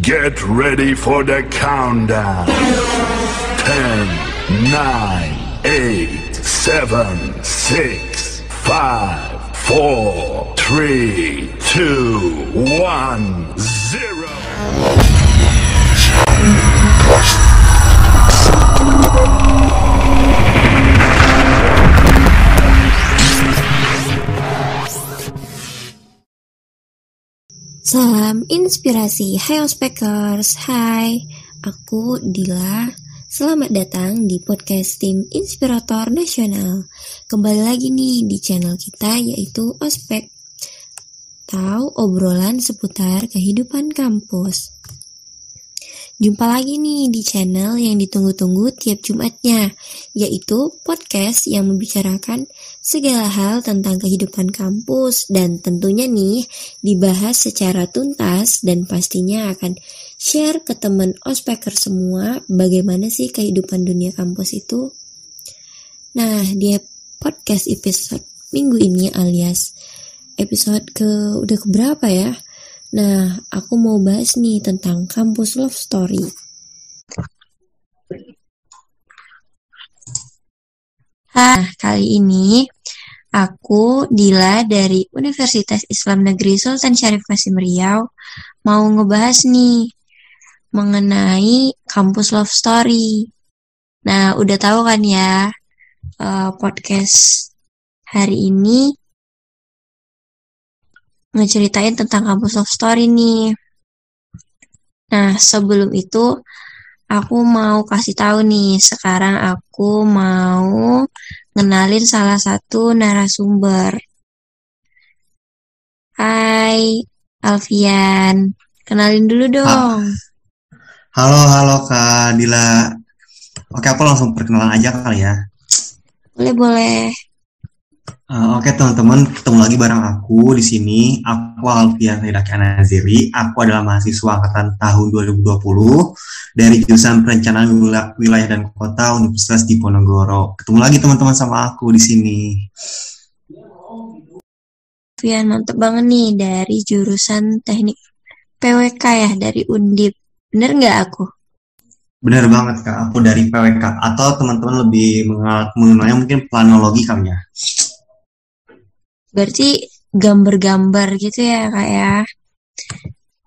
Get ready for the countdown. 10, 9, 8, 7, 6, 5, 4, 3, 2, 1, 0. Salam inspirasi, hai Ospekers, hai, aku Dila. Selamat datang di podcast tim Inspirator Nasional. Kembali lagi nih di channel kita yaitu Ospek. Tahu obrolan seputar kehidupan kampus. Jumpa lagi nih di channel yang ditunggu-tunggu tiap Jumatnya, yaitu podcast yang membicarakan segala hal tentang kehidupan kampus dan tentunya nih dibahas secara tuntas dan pastinya akan share ke teman ospeker semua bagaimana sih kehidupan dunia kampus itu. Nah, di podcast episode minggu ini alias episode ke udah keberapa ya? Nah, aku mau bahas nih tentang kampus love story. Nah, kali ini aku Dila dari Universitas Islam Negeri Sultan Syarif Kasim Riau mau ngebahas nih mengenai kampus love story. Nah, udah tahu kan ya uh, podcast hari ini ngeceritain tentang kampus love story nih. Nah, sebelum itu aku mau kasih tahu nih, sekarang aku mau ngenalin salah satu narasumber. Hai, Alfian. Kenalin dulu dong. Halo, halo Kak Dila. Oke, aku langsung perkenalan aja kali ya. Boleh, boleh. Uh, Oke teman-teman, ketemu lagi bareng aku di sini. Aku Alfian Ridaki Anaziri. Aku adalah mahasiswa angkatan tahun 2020 dari jurusan Perencanaan Wilayah dan Kota Universitas Diponegoro. Ketemu lagi teman-teman sama aku di sini. Alfian mantep banget nih dari jurusan Teknik PWK ya dari Undip. Bener nggak aku? Bener banget kak, aku dari PWK atau teman-teman lebih mengenalnya mungkin planologi kali ya. Berarti gambar-gambar gitu ya kak ya?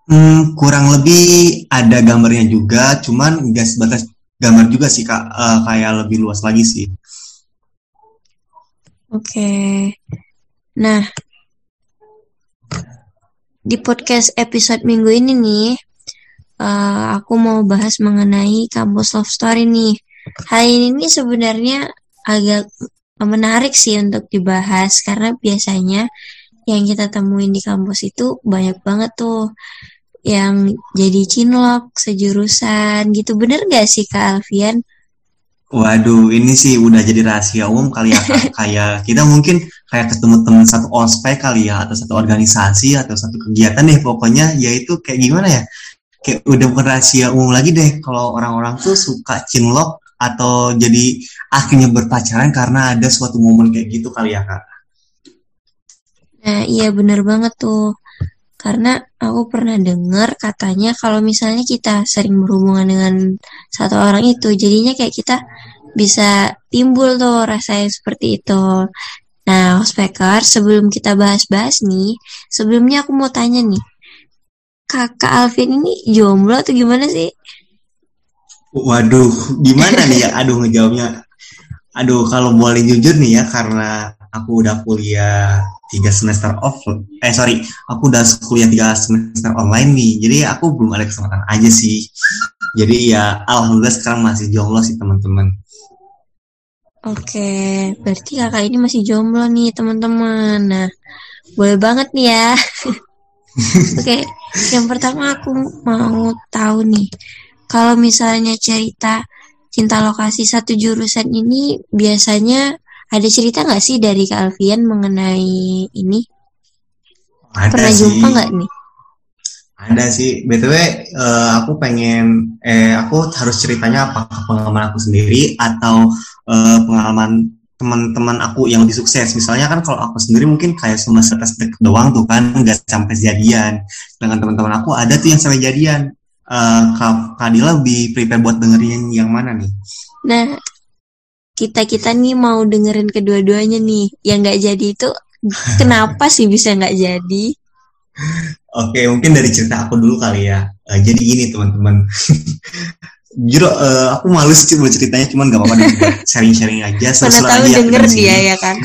Hmm, kurang lebih ada gambarnya juga, cuman nggak sebatas gambar juga sih kak, uh, kayak lebih luas lagi sih. Oke, nah di podcast episode minggu ini nih, uh, aku mau bahas mengenai kampus love story nih. Hal ini sebenarnya agak menarik sih untuk dibahas karena biasanya yang kita temuin di kampus itu banyak banget tuh yang jadi cinlok sejurusan gitu bener gak sih Kak Alfian? Waduh, ini sih udah jadi rahasia umum kali ya kayak kita mungkin kayak ketemu teman satu ospek kali ya atau satu organisasi atau satu kegiatan deh pokoknya yaitu kayak gimana ya? Kayak udah bukan rahasia umum lagi deh kalau orang-orang tuh suka cinlok atau jadi akhirnya berpacaran karena ada suatu momen kayak gitu kali ya kak? Nah iya bener banget tuh karena aku pernah dengar katanya kalau misalnya kita sering berhubungan dengan satu orang itu jadinya kayak kita bisa timbul tuh rasa yang seperti itu. Nah, Hospeker, sebelum kita bahas-bahas nih, sebelumnya aku mau tanya nih, kakak Alvin ini jomblo atau gimana sih? Waduh, gimana nih ya? Aduh ngejawabnya. Aduh, kalau boleh jujur nih ya, karena aku udah kuliah tiga semester off. Eh sorry, aku udah kuliah tiga semester online nih. Jadi aku belum ada kesempatan aja sih. Jadi ya, alhamdulillah sekarang masih jomblo sih teman-teman. Oke, berarti kakak ini masih jomblo nih teman-teman. Nah, boleh banget nih ya. Oke, yang pertama aku mau tahu nih kalau misalnya cerita cinta lokasi satu jurusan ini biasanya ada cerita nggak sih dari Kak Alfian mengenai ini? Ada Pernah sih. jumpa nggak nih? Ada sih. BTW uh, aku pengen eh aku harus ceritanya apa pengalaman aku sendiri atau uh, pengalaman teman-teman aku yang lebih sukses. Misalnya kan kalau aku sendiri mungkin kayak cuma setes doang tuh kan nggak sampai jadian. Dengan teman-teman aku ada tuh yang sampai jadian uh, Kak Kadila lebih prepare buat dengerin yang mana nih? Nah, kita-kita nih mau dengerin kedua-duanya nih. Yang nggak jadi itu kenapa sih bisa nggak jadi? Oke, mungkin dari cerita aku dulu kali ya. Uh, jadi gini teman-teman. Jujur uh, aku malu sih buat ceritanya, cuman gak apa-apa sharing-sharing aja. Mana tahu denger dia ya kan?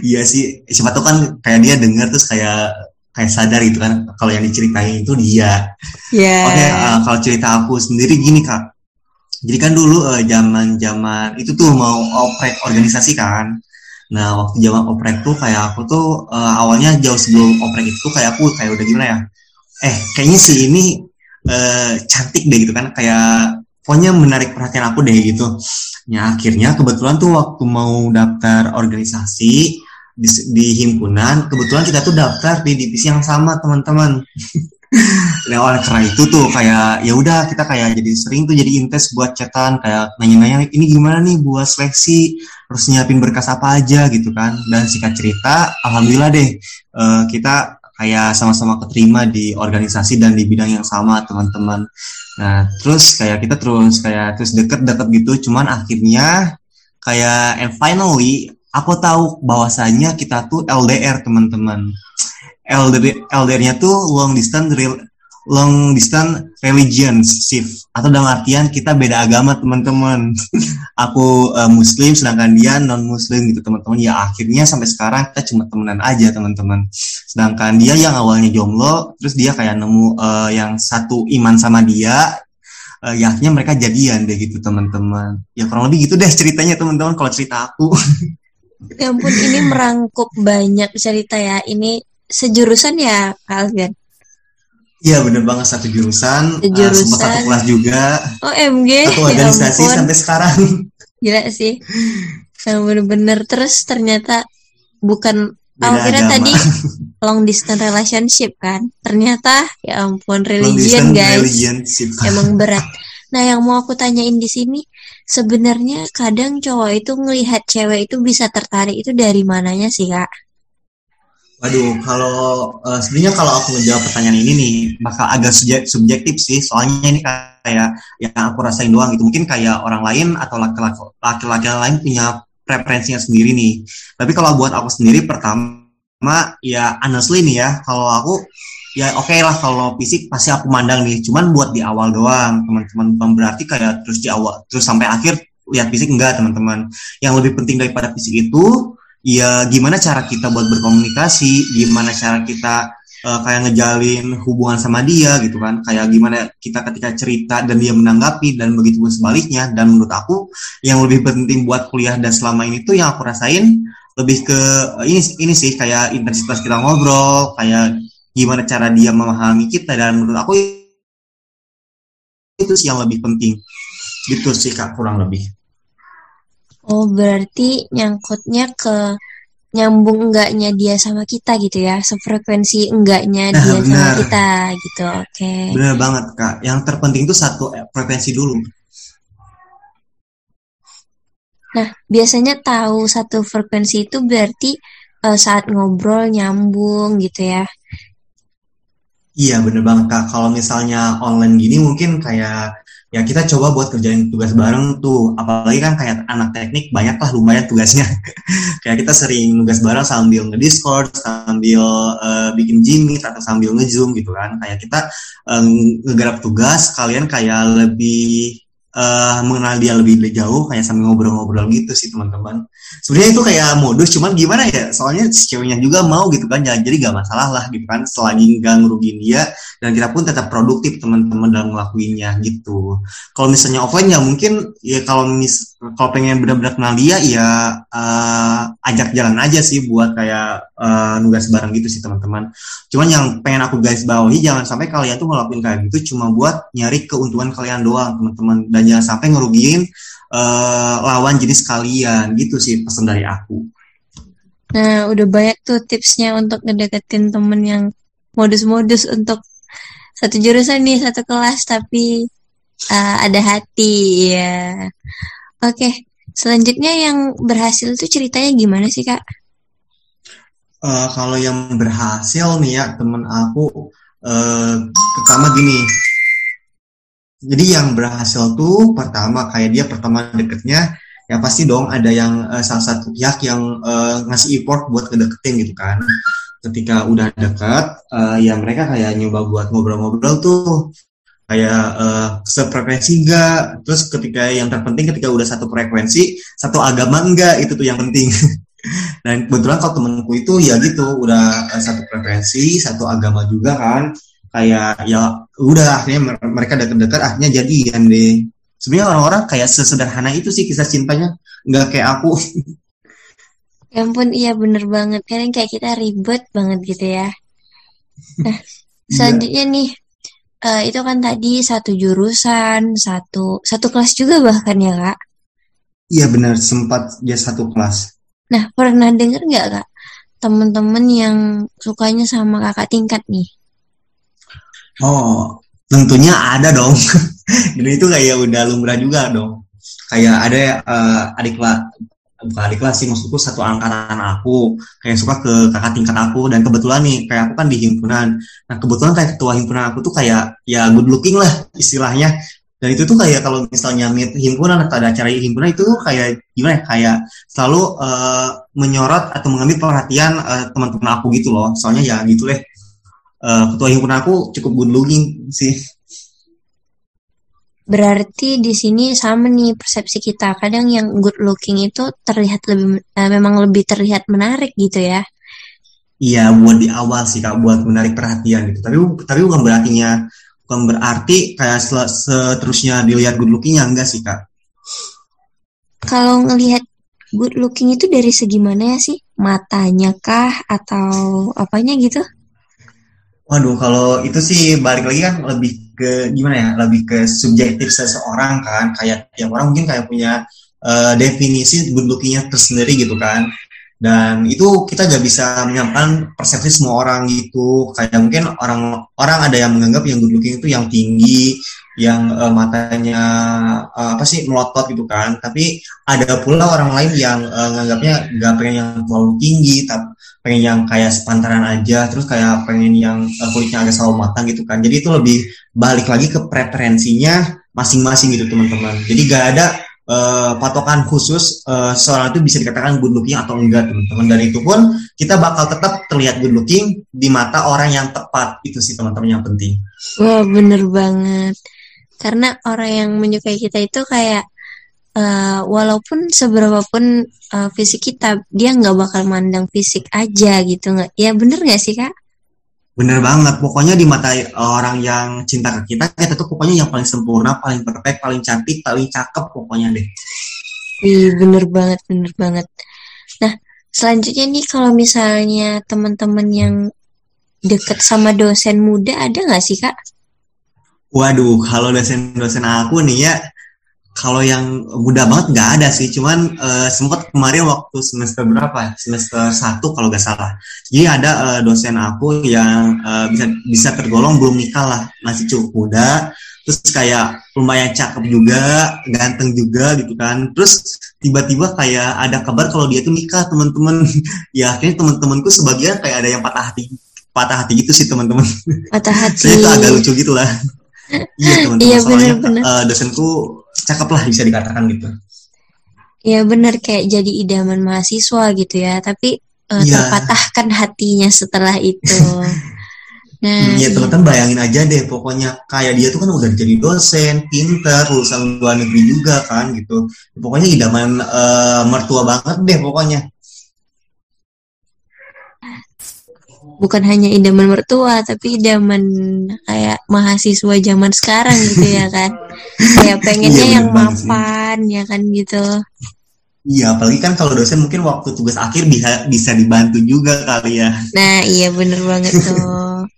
iya sih, siapa tahu kan kayak dia denger terus kayak kayak sadar gitu kan kalau yang diceritain itu dia. Yeah. Oke, uh, kalau cerita aku sendiri gini kak. Jadi kan dulu uh, zaman-zaman itu tuh mau oprek organisasi kan. Nah waktu zaman oprek tuh kayak aku tuh uh, awalnya jauh sebelum oprek itu kayak aku kayak udah gimana ya? Eh kayaknya sih ini uh, cantik deh gitu kan kayak pokoknya menarik perhatian aku deh gitu. Ya akhirnya kebetulan tuh waktu mau daftar organisasi di, di himpunan kebetulan kita tuh daftar di divisi yang sama teman-teman. nah oleh karena itu tuh kayak ya udah kita kayak jadi sering tuh jadi intes buat catatan kayak nanya-nanya ini gimana nih buat seleksi? Terus nyiapin berkas apa aja? gitu kan. Dan singkat cerita alhamdulillah deh uh, kita kayak sama-sama keterima di organisasi dan di bidang yang sama teman-teman. Nah terus kayak kita terus kayak terus deket-deket gitu. Cuman akhirnya kayak and finally aku tahu bahwasanya kita tuh LDR teman-teman. LDR LDR-nya tuh long distance real long distance relationship atau dalam artian kita beda agama teman-teman. Aku uh, muslim sedangkan dia non muslim gitu teman-teman. Ya akhirnya sampai sekarang kita cuma temenan aja teman-teman. Sedangkan dia yang awalnya jomblo terus dia kayak nemu uh, yang satu iman sama dia uh, ya akhirnya mereka jadian deh gitu teman-teman. Ya kurang lebih gitu deh ceritanya teman-teman kalau cerita aku ya ampun ini merangkup banyak cerita ya ini sejurusan ya Alvin Iya bener banget satu jurusan, jurusan. Uh, sempat satu kelas juga. Oh MG. Satu organisasi ya sampai sekarang. Gila sih. Yang bener-bener terus ternyata bukan Oh, kira tadi long distance relationship kan. Ternyata ya ampun religion guys. Emang berat. Nah, yang mau aku tanyain di sini sebenarnya kadang cowok itu ngelihat cewek itu bisa tertarik itu dari mananya sih, Kak? Waduh, kalau uh, sebenarnya kalau aku menjawab pertanyaan ini nih bakal agak subjektif sih, soalnya ini kayak yang aku rasain doang gitu. Mungkin kayak orang lain atau laki-laki lain punya preferensinya sendiri nih. Tapi kalau buat aku sendiri pertama ya honestly nih ya, kalau aku ya oke okay lah kalau fisik pasti aku mandang nih. Cuman buat di awal doang, teman-teman bukan berarti kayak terus di awal terus sampai akhir lihat fisik enggak, teman-teman. Yang lebih penting daripada fisik itu ya gimana cara kita buat berkomunikasi, gimana cara kita uh, kayak ngejalin hubungan sama dia gitu kan, kayak gimana kita ketika cerita dan dia menanggapi dan begitu pun sebaliknya. Dan menurut aku yang lebih penting buat kuliah dan selama ini tuh yang aku rasain lebih ke ini ini sih kayak intensitas kita ngobrol, kayak gimana cara dia memahami kita dan menurut aku itu sih yang lebih penting gitu sih kak kurang lebih. Oh, berarti nyangkutnya ke nyambung enggaknya dia sama kita gitu ya, sefrekuensi enggaknya nah, dia benar. sama kita gitu. Oke. Okay. Benar banget, Kak. Yang terpenting itu satu eh, frekuensi dulu. Nah, biasanya tahu satu frekuensi itu berarti uh, saat ngobrol nyambung gitu ya. Iya, bener banget, Kak. Kalau misalnya online gini mungkin kayak ya kita coba buat kerjain tugas bareng tuh. Apalagi kan kayak anak teknik banyak lah lumayan tugasnya. Kayak kita sering tugas bareng sambil nge-discord sambil uh, bikin Jimmy atau sambil nge-zoom gitu kan. Kayak kita um, ngegarap tugas kalian kayak lebih uh, mengenal dia lebih jauh kayak sambil ngobrol-ngobrol gitu sih teman-teman. Sebenarnya itu kayak modus cuman gimana ya soalnya si ceweknya juga mau gitu kan jadi gak masalah lah gitu kan selagi nggak ngerugiin dia dan kita pun tetap produktif teman-teman dalam ngelakuinnya gitu. Kalau misalnya offline ya mungkin ya kalau mis kalau pengen benar-benar kenal dia ya uh, ajak jalan aja sih buat kayak uh, nugas bareng gitu sih teman-teman cuman yang pengen aku guys bawahi jangan sampai kalian tuh ngelakuin kayak gitu cuma buat nyari keuntungan kalian doang teman-teman dan jangan sampai ngerugiin uh, lawan jenis kalian gitu sih pesan dari aku. Nah, udah banyak tuh tipsnya untuk ngedeketin temen yang modus-modus untuk satu jurusan nih, satu kelas, tapi uh, ada hati ya. Oke, selanjutnya yang berhasil tuh ceritanya gimana sih kak? Uh, kalau yang berhasil nih ya temen aku, uh, pertama gini, jadi yang berhasil tuh pertama kayak dia pertama deketnya ya pasti dong ada yang uh, salah satu pihak yang uh, ngasih effort buat ngedeketin gitu kan. Ketika udah dekat uh, ya mereka kayak nyoba buat ngobrol-ngobrol tuh kayak uh, sefrekuensi enggak terus ketika yang terpenting ketika udah satu frekuensi satu agama enggak itu tuh yang penting. Dan kebetulan kalau temenku itu ya gitu udah uh, satu frekuensi satu agama juga kan. Kayak ya udah akhirnya mereka deket-deket akhirnya jadian deh. Sebenarnya orang-orang kayak sesederhana itu sih kisah cintanya. Nggak kayak aku. Ya ampun, iya bener banget. Kadang kayak kita ribet banget gitu ya. Nah, iya. selanjutnya nih, uh, itu kan tadi satu jurusan, satu satu kelas juga bahkan ya kak? Iya benar, sempat dia satu kelas. Nah, pernah denger nggak kak, temen-temen yang sukanya sama kakak tingkat nih? Oh, tentunya ada dong. Jadi itu kayak udah lumrah juga dong. Kayak ada uh, adik bukan adik kelas sih maksudku satu angkatan aku kayak suka ke kakak tingkat aku dan kebetulan nih kayak aku kan di himpunan. Nah kebetulan kayak ketua himpunan aku tuh kayak ya good looking lah istilahnya. Dan itu tuh kayak kalau misalnya meet himpunan atau ada acara himpunan itu tuh kayak gimana ya kayak selalu uh, menyorot atau mengambil perhatian uh, teman-teman aku gitu loh. Soalnya ya gitu deh. Uh, ketua himpunan aku cukup good looking sih Berarti di sini sama nih persepsi kita. Kadang yang good looking itu terlihat lebih uh, memang lebih terlihat menarik gitu ya. Iya, buat di awal sih Kak buat menarik perhatian gitu. Tapi tapi bukan berartinya bukan berarti kayak seterusnya dilihat good lookingnya enggak sih Kak. Kalau ngelihat good looking itu dari segi mana ya sih? Matanya kah atau apanya gitu? Waduh, kalau itu sih balik lagi kan lebih ke gimana ya lebih ke subjektif seseorang kan. Kayak tiap orang mungkin kayak punya uh, definisi lookingnya tersendiri gitu kan. Dan itu kita gak bisa menyampaikan persepsi semua orang gitu. Kayak mungkin orang orang ada yang menganggap yang good looking itu yang tinggi yang uh, matanya uh, apa sih melotot gitu kan. Tapi ada pula orang lain yang uh, menganggapnya gak pengen yang terlalu tinggi tapi pengen yang kayak sepantaran aja terus kayak pengen yang uh, kulitnya agak sawo matang gitu kan. Jadi itu lebih balik lagi ke preferensinya masing-masing gitu teman-teman. Jadi gak ada uh, patokan khusus uh, seorang itu bisa dikatakan good looking atau enggak teman-teman. Dan itu pun kita bakal tetap terlihat good looking di mata orang yang tepat. Itu sih teman-teman yang penting. Wah bener banget karena orang yang menyukai kita itu kayak uh, walaupun seberapa pun uh, fisik kita dia nggak bakal mandang fisik aja gitu nggak ya bener nggak sih kak Bener banget, pokoknya di mata orang yang cinta ke kita, kita tuh pokoknya yang paling sempurna, paling perfect, paling cantik, paling cakep pokoknya deh. Iya bener banget, bener banget. Nah, selanjutnya nih kalau misalnya teman-teman yang deket sama dosen muda ada nggak sih kak? Waduh, kalau dosen-dosen aku nih ya, kalau yang muda banget nggak ada sih, cuman uh, sempat kemarin waktu semester berapa? Ya? Semester satu kalau nggak salah. Jadi ada uh, dosen aku yang uh, bisa bisa tergolong belum nikah lah, masih cukup muda. Terus kayak lumayan cakep juga, ganteng juga gitu kan. Terus tiba-tiba kayak ada kabar kalau dia tuh nikah teman-teman. ya akhirnya teman-temanku sebagian kayak ada yang patah hati, patah hati gitu sih teman-teman. Patah hati. Saya itu agak lucu gitu lah. Iya teman-teman. Iya, bener, bener. Uh, dosenku cakep lah bisa dikatakan gitu. Ya benar kayak jadi idaman mahasiswa gitu ya, tapi uh, ya. terpatahkan hatinya setelah itu. Nah, ya teman-teman bayangin aja deh, pokoknya kayak dia tuh kan udah jadi dosen, pinter, lulusan luar negeri juga kan gitu. Pokoknya idaman uh, mertua banget deh pokoknya. Bukan hanya idaman mertua tapi idaman kayak mahasiswa zaman sekarang gitu ya kan kayak pengennya iya, yang mapan sih. ya kan gitu Iya, apalagi kan kalau dosen mungkin waktu tugas akhir bisa bisa dibantu juga kali ya. Nah, iya bener banget tuh.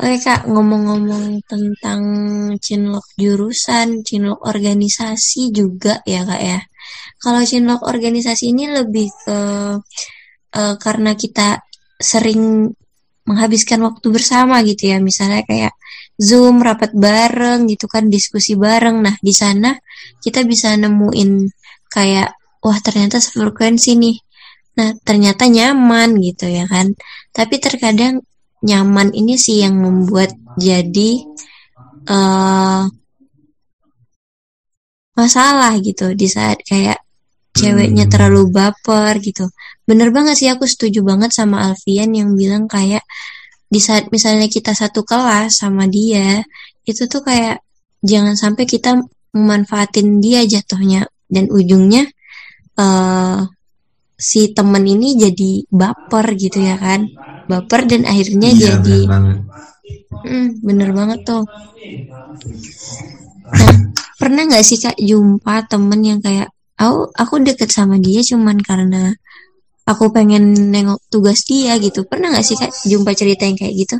Oke kak, ngomong-ngomong tentang cinlok jurusan, cinlok organisasi juga ya kak ya. Kalau cinlok organisasi ini lebih ke uh, karena kita sering menghabiskan waktu bersama gitu ya misalnya kayak zoom rapat bareng gitu kan diskusi bareng nah di sana kita bisa nemuin kayak wah ternyata sefrekuensi nih nah ternyata nyaman gitu ya kan tapi terkadang nyaman ini sih yang membuat jadi uh, masalah gitu di saat kayak ceweknya hmm. terlalu baper gitu. Bener banget sih aku setuju banget sama Alfian yang bilang kayak di saat misalnya kita satu kelas sama dia itu tuh kayak jangan sampai kita memanfaatin dia jatuhnya. Dan ujungnya uh, si temen ini jadi baper gitu ya kan. Baper dan akhirnya iya, jadi bener banget. Hmm, bener banget tuh. Nah pernah nggak sih kak jumpa temen yang kayak aku aku deket sama dia cuman karena aku pengen nengok tugas dia gitu. Pernah nggak sih kak jumpa cerita yang kayak gitu?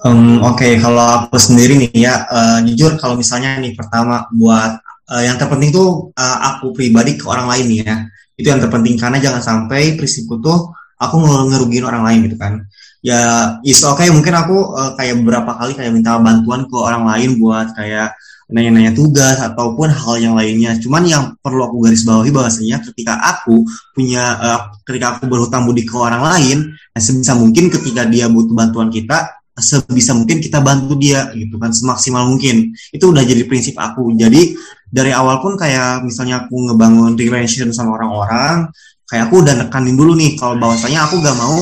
Um, oke okay. kalau aku sendiri nih ya uh, jujur kalau misalnya nih pertama buat uh, yang terpenting tuh uh, aku pribadi ke orang lain nih ya. Itu yang terpenting karena jangan sampai prinsipku tuh aku ngerugiin orang lain gitu kan. Ya is okay, mungkin aku uh, kayak beberapa kali kayak minta bantuan ke orang lain buat kayak nanya-nanya tugas ataupun hal yang lainnya. Cuman yang perlu aku garis bawahi bahwasanya ketika aku punya uh, ketika aku berhutang budi ke orang lain, nah sebisa mungkin ketika dia butuh bantuan kita, sebisa mungkin kita bantu dia gitu kan semaksimal mungkin. Itu udah jadi prinsip aku. Jadi dari awal pun kayak misalnya aku ngebangun relation sama orang-orang, kayak aku udah nekanin dulu nih kalau bahwasanya aku gak mau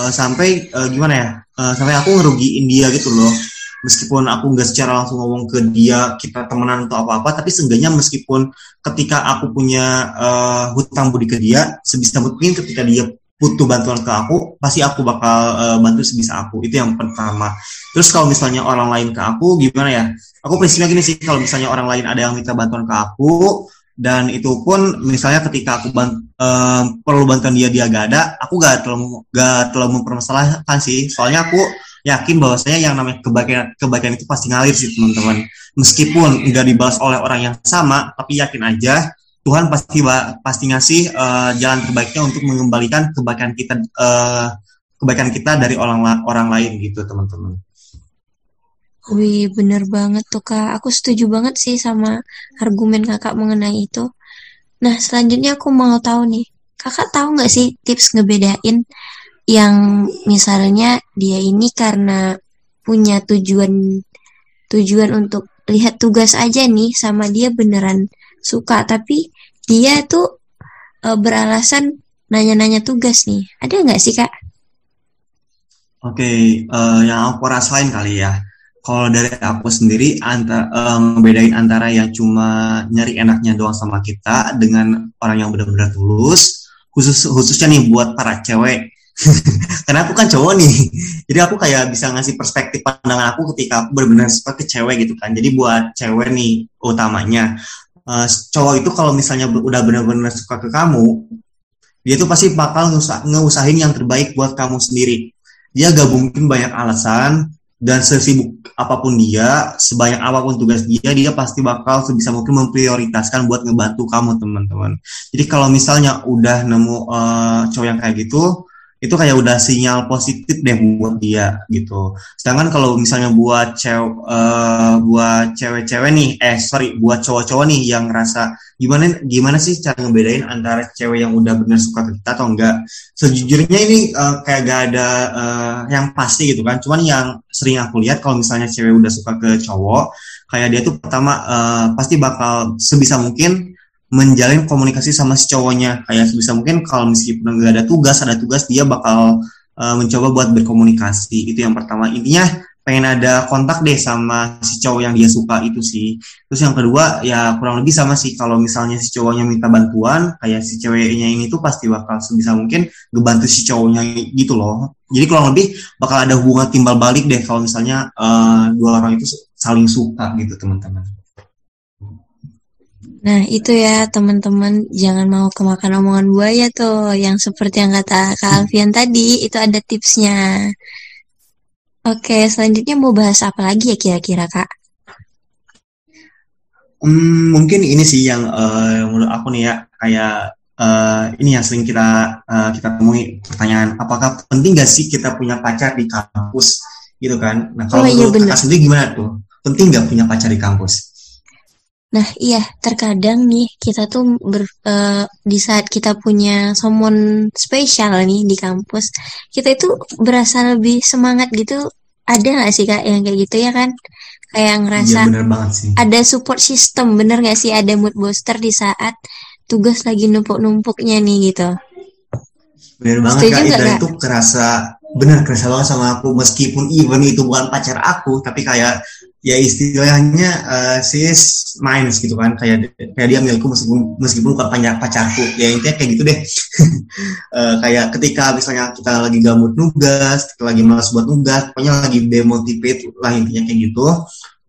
uh, sampai uh, gimana ya, uh, sampai aku ngerugiin dia gitu loh meskipun aku nggak secara langsung ngomong ke dia kita temenan atau apa apa tapi seenggaknya meskipun ketika aku punya uh, hutang budi ke dia sebisa mungkin ketika dia butuh bantuan ke aku pasti aku bakal uh, bantu sebisa aku. Itu yang pertama. Terus kalau misalnya orang lain ke aku gimana ya? Aku prinsipnya gini sih kalau misalnya orang lain ada yang minta bantuan ke aku dan itu pun misalnya ketika aku bant, uh, perlu bantuan dia dia gak ada aku gak terlalu gak terlalu mempermasalahkan sih. Soalnya aku yakin bahwasanya yang namanya kebaikan kebaikan itu pasti ngalir sih teman-teman meskipun nggak dibalas oleh orang yang sama tapi yakin aja Tuhan pasti pasti ngasih uh, jalan terbaiknya untuk mengembalikan kebaikan kita uh, kebaikan kita dari orang orang lain gitu teman-teman. Wih bener banget tuh kak, aku setuju banget sih sama argumen kakak mengenai itu. Nah selanjutnya aku mau tahu nih, kakak tahu nggak sih tips ngebedain yang misalnya dia ini karena punya tujuan tujuan untuk lihat tugas aja nih sama dia beneran suka tapi dia tuh e, beralasan nanya-nanya tugas nih ada nggak sih kak? Oke, okay, uh, yang aku rasain kali ya. Kalau dari aku sendiri, antara um, bedain antara yang cuma nyari enaknya doang sama kita dengan orang yang benar-benar tulus, khusus khususnya nih buat para cewek karena aku kan cowok nih. Jadi aku kayak bisa ngasih perspektif pandangan aku ketika aku benar-benar suka cewek gitu kan. Jadi buat cewek nih utamanya uh, cowok itu kalau misalnya udah benar-benar suka ke kamu dia tuh pasti bakal ngeusahin yang terbaik buat kamu sendiri. Dia gak mungkin banyak alasan dan sesibuk apa pun dia, sebanyak apa pun tugas dia, dia pasti bakal sebisa mungkin memprioritaskan buat ngebantu kamu teman-teman. Jadi kalau misalnya udah nemu uh, cowok yang kayak gitu, itu kayak udah sinyal positif deh buat dia gitu. Sedangkan kalau misalnya buat cewek uh, buat cewek-cewek nih, eh sorry buat cowok-cowok nih yang ngerasa gimana gimana sih cara ngebedain antara cewek yang udah bener suka ke kita atau enggak? Sejujurnya ini uh, kayak gak ada uh, yang pasti gitu kan. Cuman yang sering aku lihat kalau misalnya cewek udah suka ke cowok, kayak dia tuh pertama uh, pasti bakal sebisa mungkin menjalin komunikasi sama si cowoknya. Kayak sebisa mungkin kalau meskipun nggak ada tugas ada tugas dia bakal uh, mencoba buat berkomunikasi. Itu yang pertama. Intinya pengen ada kontak deh sama si cowok yang dia suka itu sih. Terus yang kedua ya kurang lebih sama sih. Kalau misalnya si cowoknya minta bantuan kayak si ceweknya ini tuh pasti bakal sebisa mungkin ngebantu si cowoknya gitu loh. Jadi kurang lebih bakal ada hubungan timbal balik deh kalau misalnya uh, dua orang itu saling suka gitu teman-teman Nah, itu ya teman-teman, jangan mau kemakan omongan buaya tuh, yang seperti yang kata Kak Alfian tadi, itu ada tipsnya. Oke, selanjutnya mau bahas apa lagi ya kira-kira Kak? Hmm, mungkin ini sih yang uh, menurut aku nih ya, kayak uh, ini yang sering kita uh, kita temui pertanyaan, apakah penting gak sih kita punya pacar di kampus, gitu kan? Nah, kalau oh, iya, menurut Kakak sendiri gimana tuh? Penting gak punya pacar di kampus? Nah, iya, terkadang nih kita tuh ber, uh, di saat kita punya someone spesial nih di kampus, kita itu berasa lebih semangat gitu. Ada nggak sih kak yang kayak gitu ya kan? kayak ngerasa Iya bener banget sih. ada support system bener gak sih ada mood booster di saat tugas lagi numpuk-numpuknya nih gitu Bener banget Setuju kak, dan Kak? itu kerasa bener kerasa banget sama aku. Meskipun even itu bukan pacar aku tapi kayak ya istilahnya uh, sis main gitu kan. Kayak kayak dia milikku meskipun meskipun bukan pacar pacarku. Ya intinya kayak gitu deh. Eh, kayak ketika misalnya kita lagi gabut nugas kita lagi malas buat nugas pokoknya lagi demotivate lah intinya kayak gitu.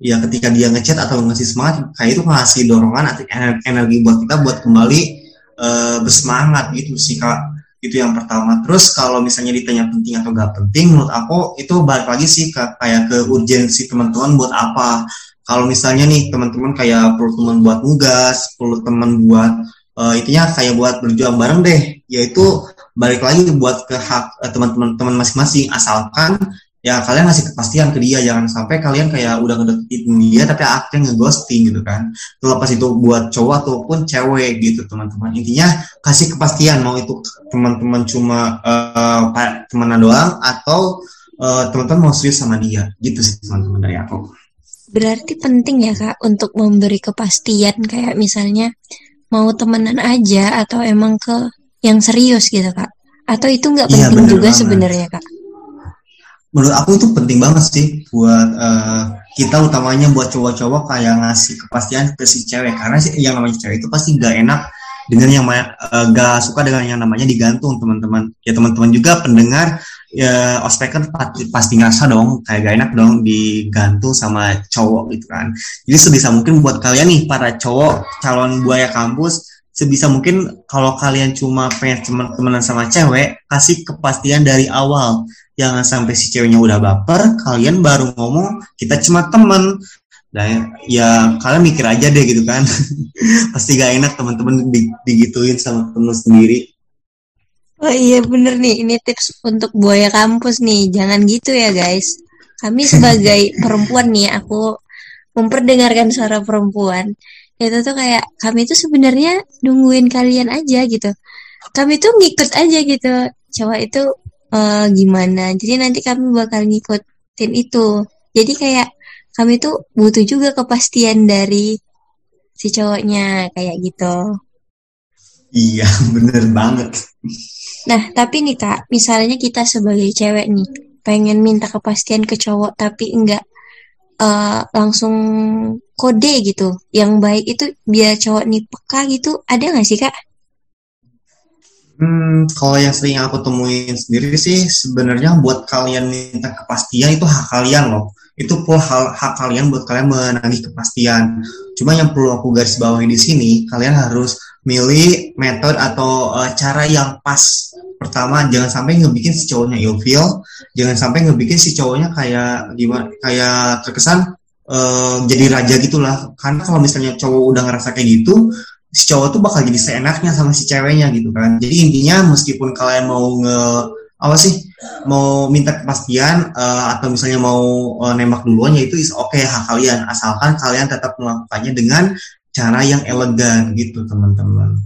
Ya ketika dia ngechat atau ngasih semangat kayak itu ngasih dorongan atau ener- energi buat kita buat kembali eh, bersemangat gitu sih kak itu yang pertama. Terus kalau misalnya ditanya penting atau gak penting menurut aku itu balik lagi sih ke kayak ke urgensi teman-teman buat apa. Kalau misalnya nih teman-teman kayak perlu teman buat nugas perlu teman buat eh, intinya kayak buat berjuang bareng deh. Yaitu balik lagi buat ke hak eh, teman-teman teman masing-masing. Asalkan ya kalian ngasih kepastian ke dia jangan sampai kalian kayak udah ngedeketin dia tapi akhirnya ngeghosting gitu kan. Terlepas itu buat cowok ataupun cewek gitu teman-teman. Intinya kasih kepastian mau itu teman-teman cuma eh, pa- temenan doang atau eh, teman-teman mau serius sama dia. Gitu sih teman-teman dari aku. Berarti penting ya kak untuk memberi kepastian. Kayak misalnya mau temenan aja atau emang ke yang serius gitu kak? Atau itu nggak Iya, penting bener juga sebenarnya kak menurut aku itu penting banget sih buat eh, kita utamanya buat cowok-cowok kayak ngasih kepastian ke si cewek. Karena sih yang namanya cewek itu pasti gak enak dengan yang ma- eh, gak suka dengan yang namanya digantung teman-teman. Ya teman-teman juga pendengar ya ospeker pasti, pasti ngerasa dong kayak gak enak dong digantung sama cowok gitu kan. Jadi sebisa mungkin buat kalian nih para cowok calon buaya kampus sebisa mungkin kalau kalian cuma pengen teman-teman sama cewek kasih kepastian dari awal jangan sampai si ceweknya udah baper kalian baru ngomong kita cuma temen dan ya kalian mikir aja deh gitu kan pasti gak enak teman-teman di- digituin sama temen sendiri Oh iya bener nih, ini tips untuk buaya kampus nih. Jangan gitu ya guys. Kami sebagai perempuan nih, aku memperdengarkan suara perempuan. Itu tuh kayak kami tuh sebenarnya nungguin kalian aja gitu. Kami tuh ngikut aja gitu. Cowok itu eh, gimana. Jadi nanti kami bakal ngikutin itu. Jadi kayak kami tuh butuh juga kepastian dari si cowoknya kayak gitu. iya bener banget Nah, tapi nih Kak, misalnya kita sebagai cewek nih, pengen minta kepastian ke cowok tapi enggak eh, langsung kode gitu. Yang baik itu biar cowok nih peka gitu, ada nggak sih Kak? Hmm, kalau yang sering aku temuin sendiri sih sebenarnya buat kalian minta kepastian itu hak kalian loh. Itu full hal, hak kalian buat kalian menagih kepastian. Cuma yang perlu aku garis bawahi di sini, kalian harus milih metode atau eh, cara yang pas. Pertama, jangan sampai ngebikin si cowoknya ilfeel, jangan sampai ngebikin si cowoknya kayak gimana, kayak terkesan eh, jadi raja gitulah. Karena kalau misalnya cowok udah ngerasa kayak gitu, si cowok tuh bakal jadi seenaknya sama si ceweknya gitu kan. Jadi intinya meskipun kalian mau nge apa sih mau minta kepastian eh, atau misalnya mau eh, nembak duluan ya itu is oke hak kalian asalkan kalian tetap melakukannya dengan cara yang elegan gitu teman-teman.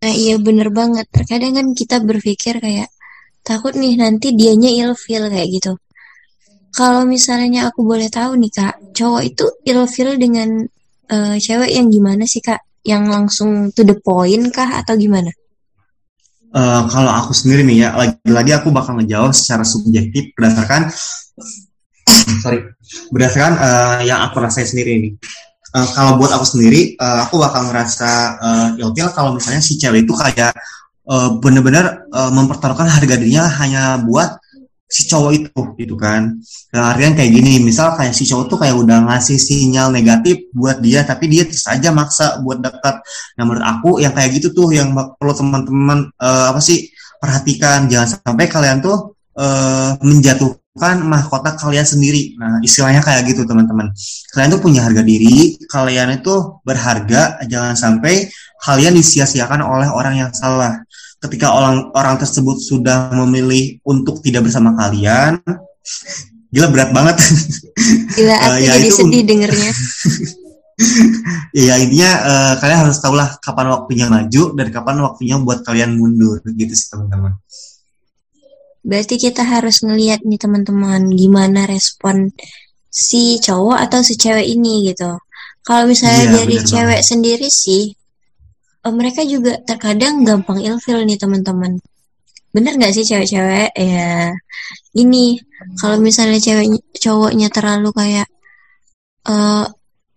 Nah, iya bener banget. Terkadang kan kita berpikir kayak takut nih nanti dianya ilfeel kayak gitu. Kalau misalnya aku boleh tahu nih Kak, cowok itu ilfeel dengan eh, cewek yang gimana sih Kak? Yang langsung to the point kah atau gimana? Eh, kalau aku sendiri nih ya lagi-lagi aku bakal ngejawab secara subjektif berdasarkan sorry berdasarkan eh, yang aku rasain sendiri nih. Eh, kalau buat aku sendiri, eh, aku bakal ngerasa eh, ilfeel kalau misalnya si cewek itu kayak eh, bener-bener eh, mempertaruhkan harga dirinya hanya buat si cowok itu gitu kan. Nah, artian kayak gini, misal kayak si cowok tuh kayak udah ngasih sinyal negatif buat dia, tapi dia terus aja maksa buat dekat. Nah, menurut aku yang kayak gitu tuh yang perlu teman-teman eh, apa sih perhatikan, jangan sampai kalian tuh eh, menjatuhkan mahkota kalian sendiri. Nah, istilahnya kayak gitu teman-teman. Kalian tuh punya harga diri, kalian itu berharga, jangan sampai kalian disia-siakan oleh orang yang salah. Ketika orang orang tersebut sudah memilih untuk tidak bersama kalian, gila berat banget. Gila, Eh, aku ya jadi itu- sedih dengernya. ya intinya eh, kalian harus tahulah kapan waktunya maju dan kapan waktunya buat kalian mundur gitu sih teman-teman. Berarti kita harus ngelihat nih teman-teman gimana respon si cowok atau si cewek ini gitu. Kalau misalnya Iya, dari cewek sendiri sih, eh, mereka juga terkadang gampang ilfil nih teman-teman. Bener nggak sih cewek-cewek? Ya, ini kalau misalnya cewek cowoknya terlalu kayak eh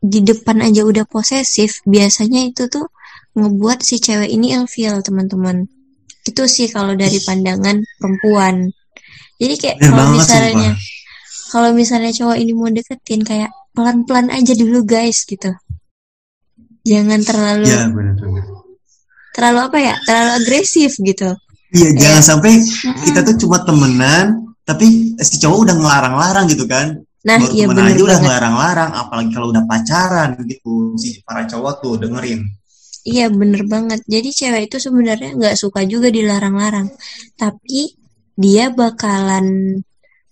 di depan aja udah posesif, biasanya itu tuh ngebuat si cewek ini ilfil teman-teman. Itu sih kalau dari pandangan perempuan. Jadi kayak Bener kalau misalnya kalau misalnya cowok ini mau deketin kayak pelan-pelan aja dulu guys gitu. Jangan terlalu benar-benar. terlalu apa ya? Terlalu agresif gitu. Iya jangan sampai kita tuh cuma temenan tapi si cowok udah ngelarang-larang gitu kan. Nah, Baru iya aja udah ngelarang-larang apalagi kalau udah pacaran gitu si para cowok tuh dengerin. Iya bener banget. Jadi cewek itu sebenarnya nggak suka juga dilarang-larang. Tapi dia bakalan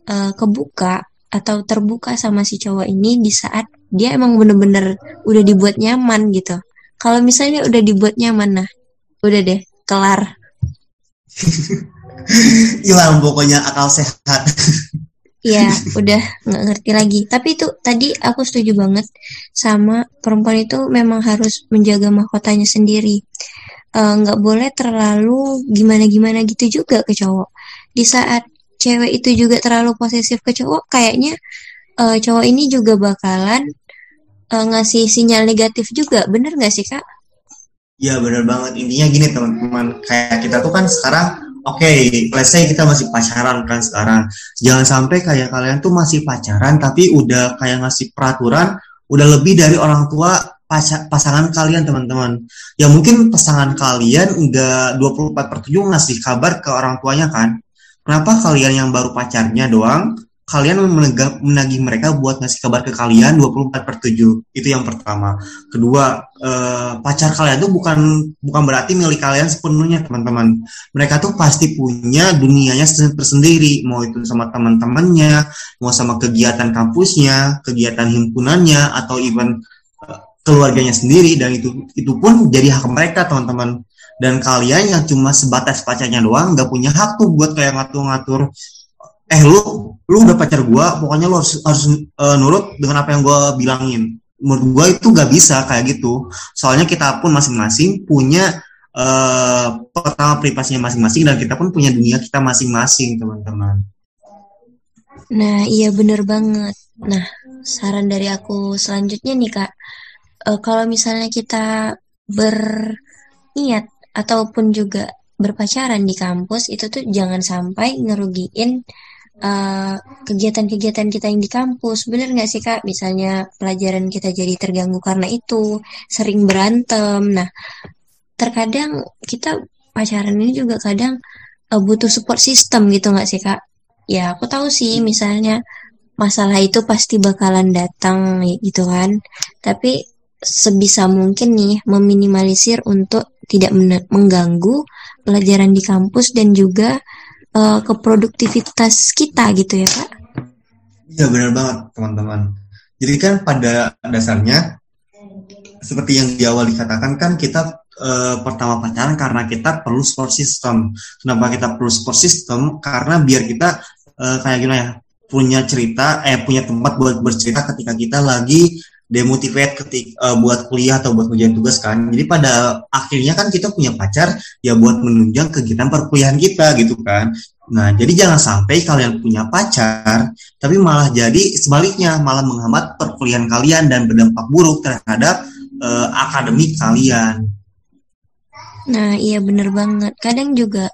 eh, kebuka atau terbuka sama si cowok ini di saat dia emang bener-bener udah dibuat nyaman gitu. Kalau misalnya udah dibuat nyaman, nah udah deh kelar. Hilang pokoknya akal sehat. Iya, udah nggak ngerti lagi. Tapi itu tadi aku setuju banget sama perempuan itu memang harus menjaga mahkotanya sendiri. Eh, nggak boleh terlalu gimana-gimana gitu juga ke cowok. Di saat cewek itu juga terlalu posesif ke cowok, kayaknya eh, cowok ini juga bakalan eh, ngasih sinyal negatif juga. Bener nggak sih kak? Iya bener banget. Intinya gini teman-teman, kayak kita tuh kan sekarang oke, let's say kita masih pacaran kan sekarang. Jangan sampai kayak kalian tuh masih pacaran tapi udah kayak ngasih peraturan udah lebih dari orang tua pasangan kalian teman-teman. Ya mungkin pasangan kalian udah 24 per 7 ngasih kabar ke orang tuanya kan. Kenapa kalian yang baru pacarnya doang kalian menegak, menagih mereka buat ngasih kabar ke kalian 24 per 7 itu yang pertama. Kedua eh, pacar kalian tuh bukan bukan berarti milik kalian sepenuhnya teman-teman. Mereka tuh pasti punya dunianya sen- tersendiri. Mau itu sama teman-temannya mau sama kegiatan kampusnya kegiatan himpunannya atau even eh, keluarganya sendiri. Dan itu itu pun jadi hak mereka teman-teman. Dan kalian yang cuma sebatas pacarnya doang nggak punya hak tuh buat kayak ngatur-ngatur eh lu lu udah pacar gua pokoknya lu harus harus eh, nurut dengan apa yang gua bilangin. Menurut gua itu gak bisa kayak gitu. Soalnya kita pun masing-masing punya eh pertama privasinya masing-masing dan kita pun punya dunia kita masing-masing teman-teman. Nah, iya bener banget. Nah, saran dari aku selanjutnya nih Kak, Eh, kalau misalnya kita berniat ataupun juga berpacaran di kampus, itu tuh jangan sampai ngerugiin eh, kegiatan-kegiatan kita yang di kampus. Bener nggak sih Kak? Misalnya pelajaran kita jadi terganggu karena itu, sering berantem. Nah, terkadang kita pacaran ini juga kadang eh, butuh support system gitu nggak sih Kak? Ya, aku tahu sih misalnya masalah itu pasti bakalan datang gitu kan. Tapi sebisa mungkin nih meminimalisir untuk tidak men- mengganggu pelajaran di kampus dan juga eh, keproduktivitas kita gitu ya Kak. Iya benar banget teman-teman. Jadi kan pada dasarnya seperti yang di awal dikatakan kan kita eh, pertama pacaran karena kita perlu support system. Kenapa kita perlu support system? Karena biar kita eh, kayak gimana ya punya cerita eh punya tempat buat bercerita ketika kita lagi demotivate ketik eh, buat kuliah atau buat kerjaan tugas kan. Jadi pada akhirnya kan kita punya pacar ya buat menunjang kegiatan perkuliahan kita gitu kan. Nah, jadi jangan sampai kalian punya pacar tapi malah jadi sebaliknya malah menghambat perkuliahan kalian dan berdampak buruk terhadap eh, akademik kalian. Nah, iya bener banget. Kadang juga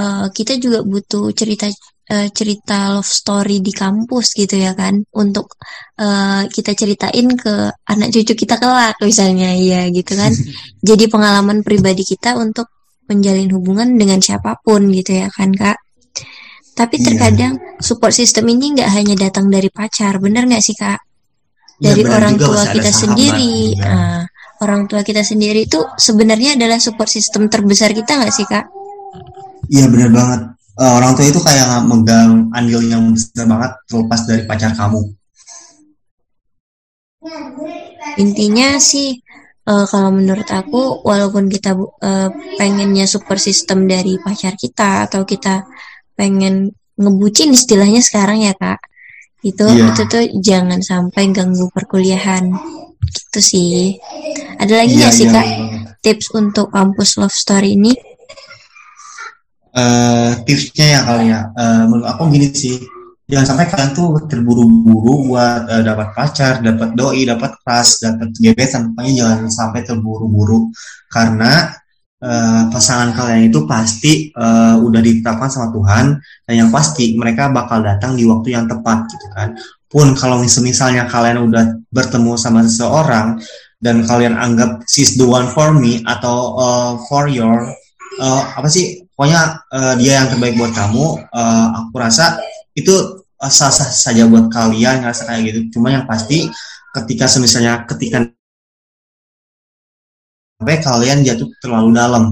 eh, kita juga butuh cerita eh, cerita love story di kampus gitu ya kan untuk eh, kita ceritain ke anak cucu kita kelak misalnya ya gitu kan. Jadi pengalaman pribadi kita untuk menjalin hubungan dengan siapa pun gitu ya kan Kak. Tapi Iya. terkadang support system ini nggak hanya datang dari pacar, bener nggak sih Kak? Ya, Dari benar orang tua kita sahabat sendiri. juga. Nah, orang tua kita sendiri itu sebenarnya adalah support system terbesar kita nggak sih Kak? Iya benar banget. Eh, orang tua itu kayak nggak megang andil yang besar banget terlepas dari pacar kamu. Intinya sih eh, kalau menurut aku walaupun kita eh, pengennya super system dari pacar kita atau kita pengen ngebucin istilahnya sekarang ya kak itu Iya. itu tuh jangan sampai ganggu perkuliahan gitu sih ada lagi nggak sih iya, kak iya. tips untuk kampus love story ini eh tipsnya ya kali ya Eh, menurut aku gini sih. Jangan sampai kalian tuh terburu-buru buat eh, dapat pacar dapat doi dapat kelas dapat gebetan. Pokoknya jangan sampai terburu-buru. Karena eh, pasangan kalian itu pasti eh, udah ditetapkan sama Tuhan. Dan yang pasti mereka bakal datang di waktu yang tepat gitu kan. Pun kalau mis- misalnya kalian udah bertemu sama seseorang dan kalian anggap she's the one for me atau uh, for your uh, apa sih pokoknya uh, dia yang terbaik buat kamu. Uh, aku rasa itu uh, sah-sah saja buat kalian ngerasa kayak gitu. Cuma yang pasti ketika semisalnya ketika sampai kalian jatuh terlalu dalam.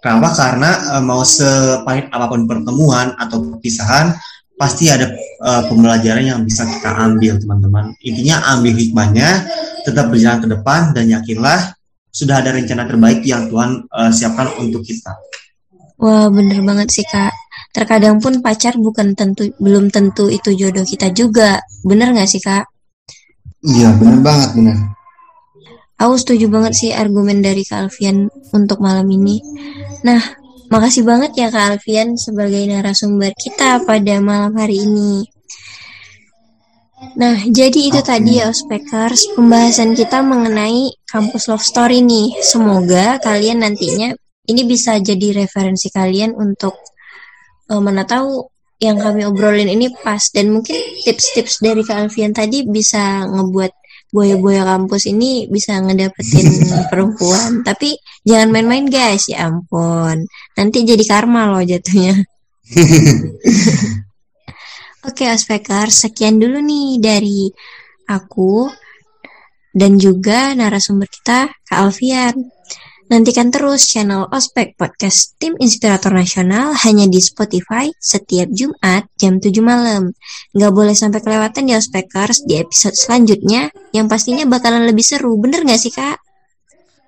Kenapa? Karena uh, mau sepahit apa pun pertemuan atau perpisahan pasti ada uh, pembelajaran yang bisa kita ambil teman-teman. Intinya ambil hikmahnya tetap berjalan ke depan dan yakinlah sudah ada rencana terbaik yang Tuhan uh, siapkan untuk kita wah bener banget sih kak terkadang pun pacar bukan tentu belum tentu itu jodoh kita juga bener nggak sih kak iya benar banget benar Aku setuju banget sih argumen dari Kak Alfian untuk malam ini. Nah, makasih banget ya Kak Alfian sebagai narasumber kita pada malam hari ini. Nah, jadi itu Oke. tadi ya Ospekers, pembahasan kita mengenai kampus love story nih. Semoga kalian nantinya ini bisa jadi referensi kalian untuk eh, mana tahu yang kami obrolin ini pas dan mungkin tips-tips dari Kak Alfian tadi bisa ngebuat boya-boya kampus ini bisa ngedapetin perempuan. Tapi jangan main-main guys, ya ampun. Nanti jadi karma loh jatuhnya. Oke, Ospeker, sekian dulu nih dari aku dan juga narasumber kita, Kak Alfian. Nantikan terus channel Ospek Podcast Tim Inspirator Nasional hanya di Spotify setiap Jumat jam 7 malam. Nggak boleh sampai kelewatan ya Ospekers di episode selanjutnya yang pastinya bakalan lebih seru. Bener nggak sih Kak?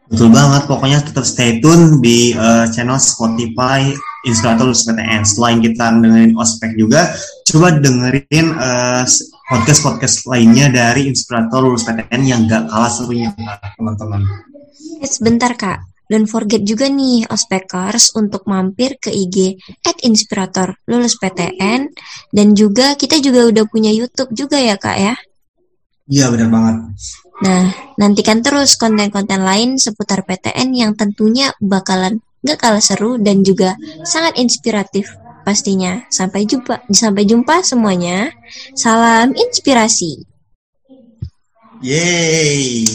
betul banget pokoknya tetap stay tune di uh, channel Spotify Inspirator PTN selain kita dengerin ospek juga coba dengerin uh, podcast podcast lainnya dari Inspirator Lulus PTN yang gak kalah serunya teman-teman sebentar Kak. Don't forget juga nih Ospekers untuk mampir ke IG at Inspirator Lulus PTN dan juga kita juga udah punya YouTube juga ya Kak ya. iya benar banget Nah, nantikan terus konten-konten lain seputar PTN yang tentunya bakalan gak kalah seru dan juga sangat inspiratif pastinya. Sampai jumpa, sampai jumpa semuanya. Salam inspirasi. yeay